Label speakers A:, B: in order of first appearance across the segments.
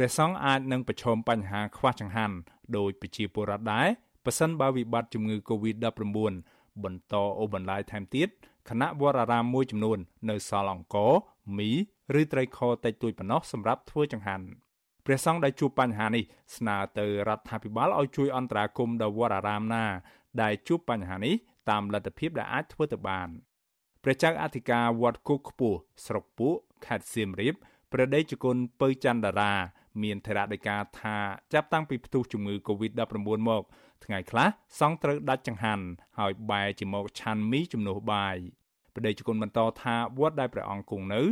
A: ព្រះសង្ឃអាចនឹងប្រឈមបញ្ហាខ្វះចង្ហាន់ដោយប្រជាពលរដ្ឋដែរប៉ះសិនបើវិបត្តិជំងឺ Covid-19 បន្តអូសបន្លាយថែមទៀតគណៈវត្តអារាមមួយចំនួន នៅសល់អង្គមីឬត្រីខតិចតួចប៉ុណ្ណោះសម្រាប់ធ្វើចង្ហាន់ព្រះសង្ឃដែលជួបបញ្ហានេះស្នើទៅរដ្ឋាភិបាលឲ្យជួយអន្តរាគមន៍ដល់វត្តអារាមណា ដែលជួបបញ្ហានេះតាមលទ្ធភាពដែលអាចធ្វើទៅបានព្រះចៅអធិការវត្តគោកខ្ពស់ស្រុកពួកខេត្តសៀមរាបព្រះដេចគុណពៅច័ន្ទតារា មានថេរដីកាថាចាប់តាំងពីផ្ទុះជំងឺ Covid-19 មកថ្ងៃខ្លះសង្ឃត្រូវដាច់ចង្ហាន់ហើយបែរជាមកឆាន់មីជំនួសបាយព្រះដេចគុណបន្តថាវត្តដែលព្រះអង្គគង់នៅ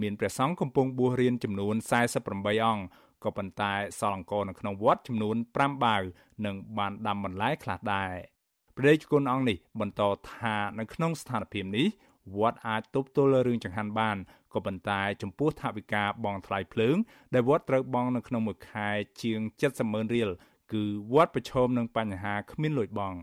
A: មានព្រះសង្ឃកំពុងបួសរៀនចំនួន48អង្គក៏ប៉ុន្តែសល់អង្គនៅក្នុងវត្តចំនួន5បាវនិងបានដាំបន្លែខ្លះដែរព្រះដេចគុណអង្គនេះបន្តថានៅក្នុងស្ថានភាពនេះវត្តអាចទប់ទល់រឿងចង្ហាន់បាន ក៏ប៉ុន្តែចំពោះថវិកាបង់ថ្លៃភ្លើង ដែលវត្តត្រូវបង់នៅក្នុងមួយខែជាង70ម៉ឺនរៀលគឺវត្តប្រឈមនឹងបញ្ហាគ្មានលុយបង់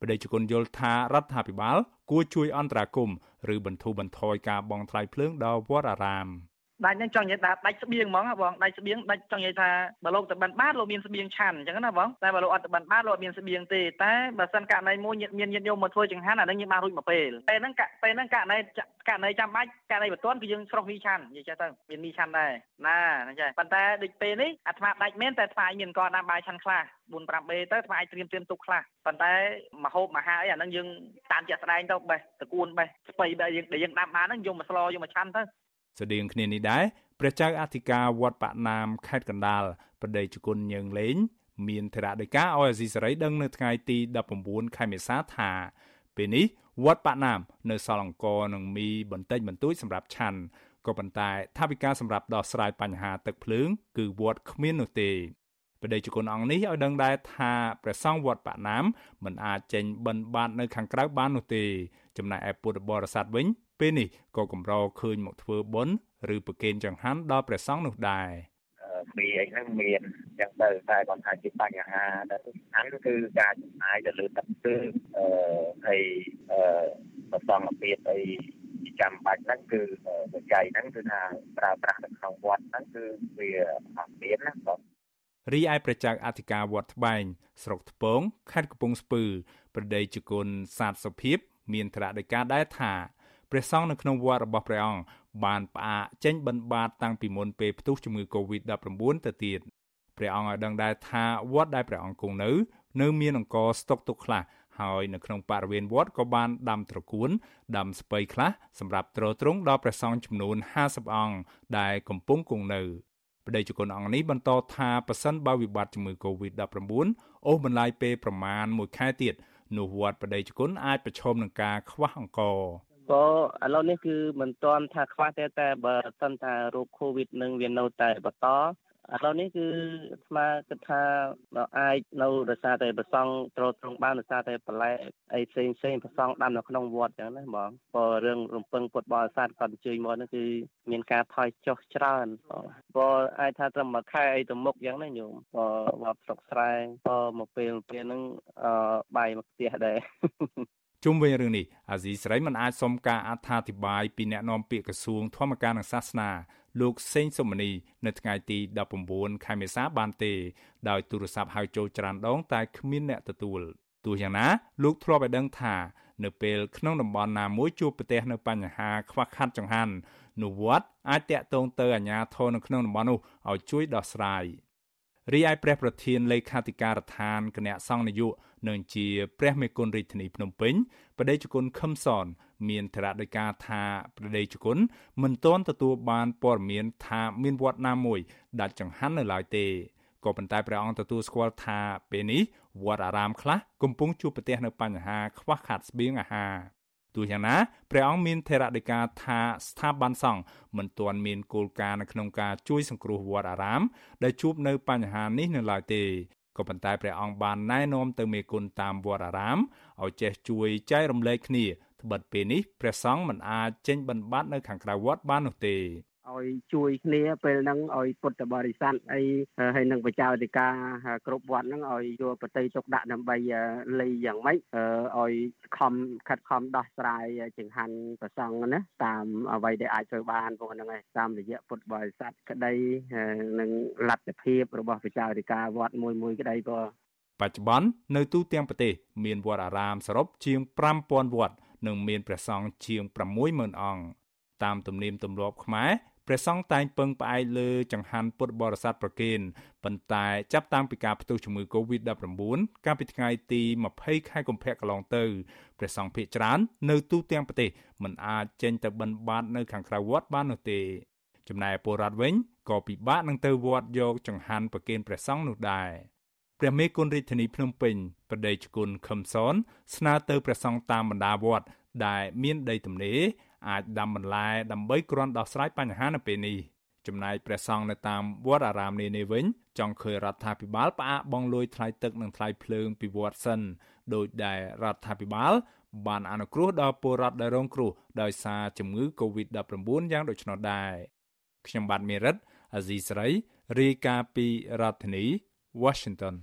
A: បដិជគុណយល់ថារដ្ឋាភិបាល គួរជួយអន្តរាគមន៍ឬបន្ធូរបន្ថយការបង់ថ្លៃភ្លើងដល់វត្តអារាម។
B: ដាច់ហ្នឹងចង់និយាយថាដាច់ស្បៀងហ្មងបងដាច់ស្បៀងដាច់ចង់និយាយថាបើលោកទៅបិណ្ឌបាតលោកមានស្បៀងឆាន់អញ្ចឹងណាបងតែបើលោកអត់ទៅបិណ្ឌបាតលោកអត់មានស្បៀងទេតែបើសិនករណីមួយមានញាតិញោមមកធ្វើចង្ហាន់អាហ្នឹងយើងបានរួចមួយពេលពេលហ្នឹងពេលហ្នឹងករណីករណីចាំបាច់ករណីបន្ទាន់គឺយើងស្រោះមីឆាន់និយាយចេះទៅមានមីឆាន់ដែរណាហ្នឹងចេះប៉ុន្តែដូចពេលនេះអាត្មាដាច់មែនតែអាត្មាមានកដាំបាយឆាន់ខ្លះ4 5បេទៅអាត្មាអាចត្រៀមត្រៀមទុកខ្លះប៉ុន្តែមហូបមហាអីអាហ្នឹងយើងតាមជាក់ស្ដែងទៅបេះតកួនបេះស្បៃបែយើងដែលយើងដាំបានហ្នឹងយកមកស្លយកមកឆាន់ទៅ
A: ស្តៀងគ្នានេះដែរព្រះចៅអធិការវត្តបាក់ណាមខេត្តកណ្ដាលប្រដេជគុណញើងលេងមានធរៈដីកាឲ្យអាស៊ីសេរីដឹងនៅថ្ងៃទី19ខែមេសាថាពេលនេះវត្តបាក់ណាមនៅសល់អង្គនឹងមីបន្តិចបន្តួចសម្រាប់ឆាន់ក៏ប៉ុន្តែថាវិការសម្រាប់ដោះស្រាយបញ្ហាទឹកភ្លើង គឺវត្តគ្មាននោះទេបដិជគុណអង្គនេះឲ្យដឹងដែរថាព្រះសង្ឃវត្តបាក់ណាមមិនអាចចេញបិណ្ឌបាតនៅខាងក្រៅបាននោះទេចំណែកឯពុទ្ធបរិស័ទវិញ ពេលនេះក៏កម្រឃើញមកធ្វើបុណ្យឬប្រគេនចង្ហាន់ដល់ព្រះសង្ឃនោះដែរ
C: មានអីហ្នឹងមានចឹងទៅតែគាត់ថាជាបញ្ហាដែលសំខាន់គឺការចំណាយទៅលើទឹកទើអឺហើយអឺប្រសងភាពអីចាំបាច់ហ្នឹងគឺបច្ច័យហ្នឹងគឺថាប្រើប្រាស់នៅក្នុងវត្តហ្នឹងគឺវាអត់មានណាបង
A: រីឯប្រជាអធិការវត្តត្បែងស្រុកថ្ពងខេត្តកំពង់ស្ពឺ ប្រដីជគុណសាទសុភាព មានត្រាដីកាដែរថា ព្រះសង្ឃនៅក្នុងវត្តរបស់ព្រះអង្គបានផ្អាកចេញបិណ្ឌបាតតាំងពីមុនពេលផ្ទុះជំងឺ Covid-19 ទៅទៀតព្រះអង្គឲ្យដឹងដែរថាវត្តដែលព្រះអង្គគង់នៅ នៅមានអង្គស្តុកទុកខ្លះហើយនៅក្នុងបរិវេណវត្តក៏បានដាំត្រកួនដាំស្ពៃខ្លះសម្រាប់ទ្រទ្រង់ដល់ព្រះសង្ឃចំនួន50អង្គដែលកំពុងគង់នៅប្តីជគុណអង្គនេះបន្តថាប៉ះសិនបើវិបត្តិជំងឺ Covid-19 អូសបន្លាយពេលប្រមាណ1ខែទៀតនោះវត្តប្តីជគុណអាចប្រឈមនឹងការខ្វះអង្គ
D: ក៏ឥឡូវនេះគឺមិនទាន់ថាខ្វះទេតែបើសិនថារោគ COVID នឹងវានៅតែបន្តឥឡូវនេះគឺស្មាគិតថាអាចនៅរសារតែប្រសង់ត្រត្រង់បានរសារតែបន្លែអីផ្សេងផ្សេងប្រសង់ដាំនៅក្នុងវត្តចឹងណាបងព្រោះរឿងរំពឹងពុតបរិស័ទគាត់អញ្ជើញមកនោះគឺមានការថយចុះច្រើនព្រោះអាចថាត្រឹមមួយខែអីទៅមុខចឹងណាញោមព្រោះវត្តស្រុកស្រែព្រោះមកពេលពេលហ្នឹងអឺបាយមកផ្ទះដែរ
A: ជុំវិញរឿងនេះអាស៊ីសេរីមិនអាចសុំការអត្ថាធិប្បាយពីអ្នកនាំពាក្យក្រសួងធម្មការនិងសាសនា លោកសេងសុមនី នៅថ្ងៃទី19ខែមេសាបានទេ ដោយទូរស័ព្ទហៅចូលច្រើនដង តែគ្មានអ្នកទទួលទោះយ៉ាងណាលោកធ្លាប់ឲ្យដឹងថា នៅពេលក្នុងតំបន់ណាមួយជួបប្រទះនៅបញ្ហាខ្វះខាតចង្ហាន់នោះវត្តអាចតាក់ទងទៅអាជ្ញាធរនៅក្នុងតំបន់នោះឲ្យជួយដោះស្រាយ រីឯព្រះប្រធានលេខាធិការដ្ឋានគណៈសង្ឃនយោបាយនិងជាព្រះមេគុណរាជធានីភ្នំពេញបដិជគុណខឹមសន មានធរៈដោយការថាប្រដេជគុណមិនទាន់ទទួលបានព័ត៌មានថាមានវត្តណាមួយដាច់ចង្ហាន់នៅឡើយទេក៏ប៉ុន្តែព្រះអង្គទទួលស្គាល់ថាពេលនេះវត្តអារាមខ្លះកំពុងជួបប្រទះនៅបញ្ហាខ្វះខាតស្បៀងអាហារ ទោះយ៉ាងណាព្រះអង្គមានថេរដីកាថាស្ថាប័នសង្ឃមិនទាន់មានគោលការណ៍នៅក្នុងការជួយសង្គ្រោះវត្តអារាម ដែលជួបនៅបញ្ហានេះនៅឡើយទេក៏ប៉ុន្តែព្រះអង្គបានណែនាំទៅមេគុណតាមវត្តអារាមឲ្យចេះជួយចែករំលែកគ្នាត្បិតពេលនេះព្រះសង្ឃមិនអាចចេញបិណ្ឌបាតនៅខាងក្រៅវត្តបាននោះទេ
E: ឲ្យជួយគ្នាពេលហ្នឹងឲ្យពុទ្ធបរិស័ទអីហើយនឹងបច្ចាវិទ្យាគ្រប់វត្តហ្នឹងឲ្យយកបតីទុកដាក់ដើម្បីលៃយ៉ាងម៉េចឲ្យខំខិតខំដោះស្រាយចង្ហាន់ប្រសង់ណាតាមអ្វីដែលអាចធ្វើបានពួកហ្នឹងឯងតាមរយៈពុទ្ធបរិស័ទក្តីនិងលទ្ធភាពរបស់បច្ចាវិទ្យាវត្តមួយមួយក្តីក៏
A: បច្ចុប្បន្ននៅទូទាំងប្រទេសមានវត្តអារាមសរុបជាង5000វត្តនិងមានព្រះសង្ឃជាង60000អង្គតាមទំនៀមទម្លាប់ខ្មែរ ព្រះសង្ឃតែងពឹងផ្អែកលើចង្ហាន់ពុទ្ធបរិស័ទប្រគេនប៉ុន្តែចាប់តាំងពីការផ្ទុះជំងឺ Covid-19 កាលពីថ្ងៃទី20ខែកុម្ភៈកន្លងទៅព្រះសង្ឃភាគច្រើននៅទូទាំងប្រទេសមិនអាចចេញទៅបិណ្ឌបាតនៅខាងក្រៅវត្តបាននោះទេចំណែកពលរដ្ឋវិញក៏ពិបាកនឹងទៅវត្តយកចង្ហាន់ប្រគេនព្រះសង្ឃនោះដែរព្រះមេគុណរាជធានីភ្នំពេញប្រដេជគុណខឹមសនស្នើទៅព្រះសង្ឃតាមបណ្ដាវត្តដែលមានដីទំនេរ អាចដាំបន្លែដើម្បីគ្រាន់ដោះស្រាយបញ្ហានៅពេលនេះចំណែកព្រះសង្ឃនៅតាមវត្តអារាមនានាវិញចង់ឃើញរដ្ឋាភិបាលផ្អាកបង់លុយថ្លៃទឹកនិងថ្លៃភ្លើងពីវត្តសិនដោយដែលរដ្ឋាភិបាលបានអនុគ្រោះដល់ពលរដ្ឋដែលរងគ្រោះដោយសារជំងឺ Covid-19 យ៉ាងដូចនោះដែរខ្ញុំបាទមេរិតអាស៊ីសេរីរាយការណ៍ពីរដ្ឋធានី Washington